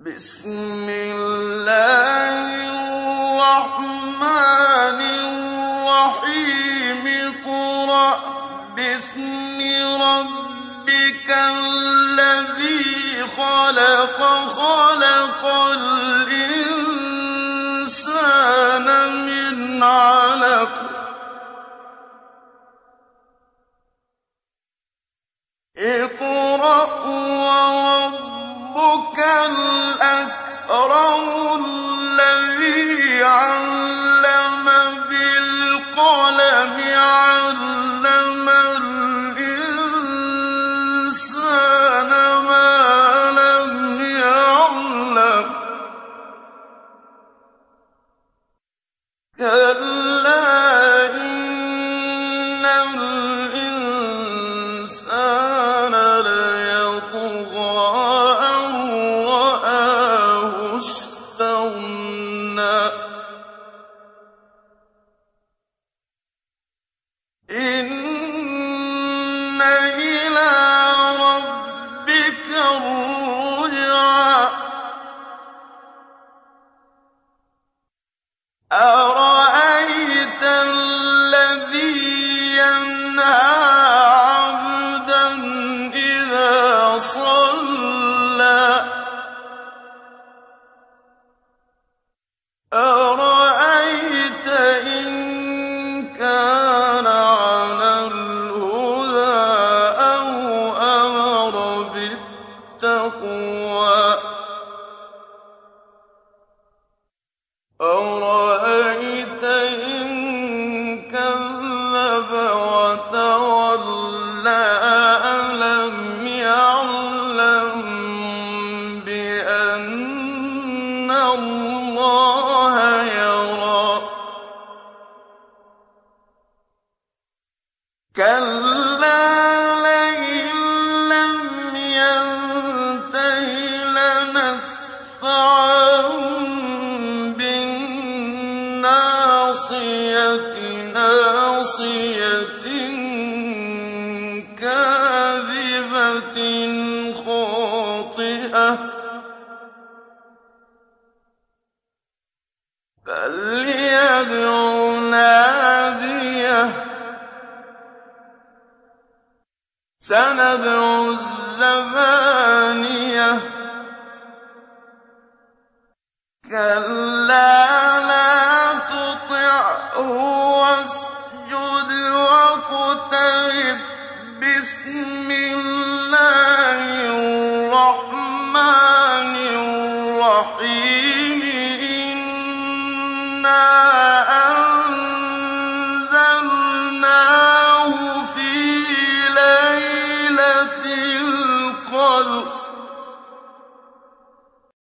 بسم الله الرحمن الرحيم اقرأ باسم ربك الذي خلق خلق الإنسان من علق اقرأ الأكرم الذي علم بالقلم علم الإنسان ما لم يعلم. إن أرأيت إن كذب وتولى ألم يعلم بأن الله يرى. لنسفعا بالناصية ناصية كاذبة خاطئة. فليدع نادية. سندع الزبانية. كلا لا تطعه واسجد واقترب بسم الله الرحمن الرحيم إنا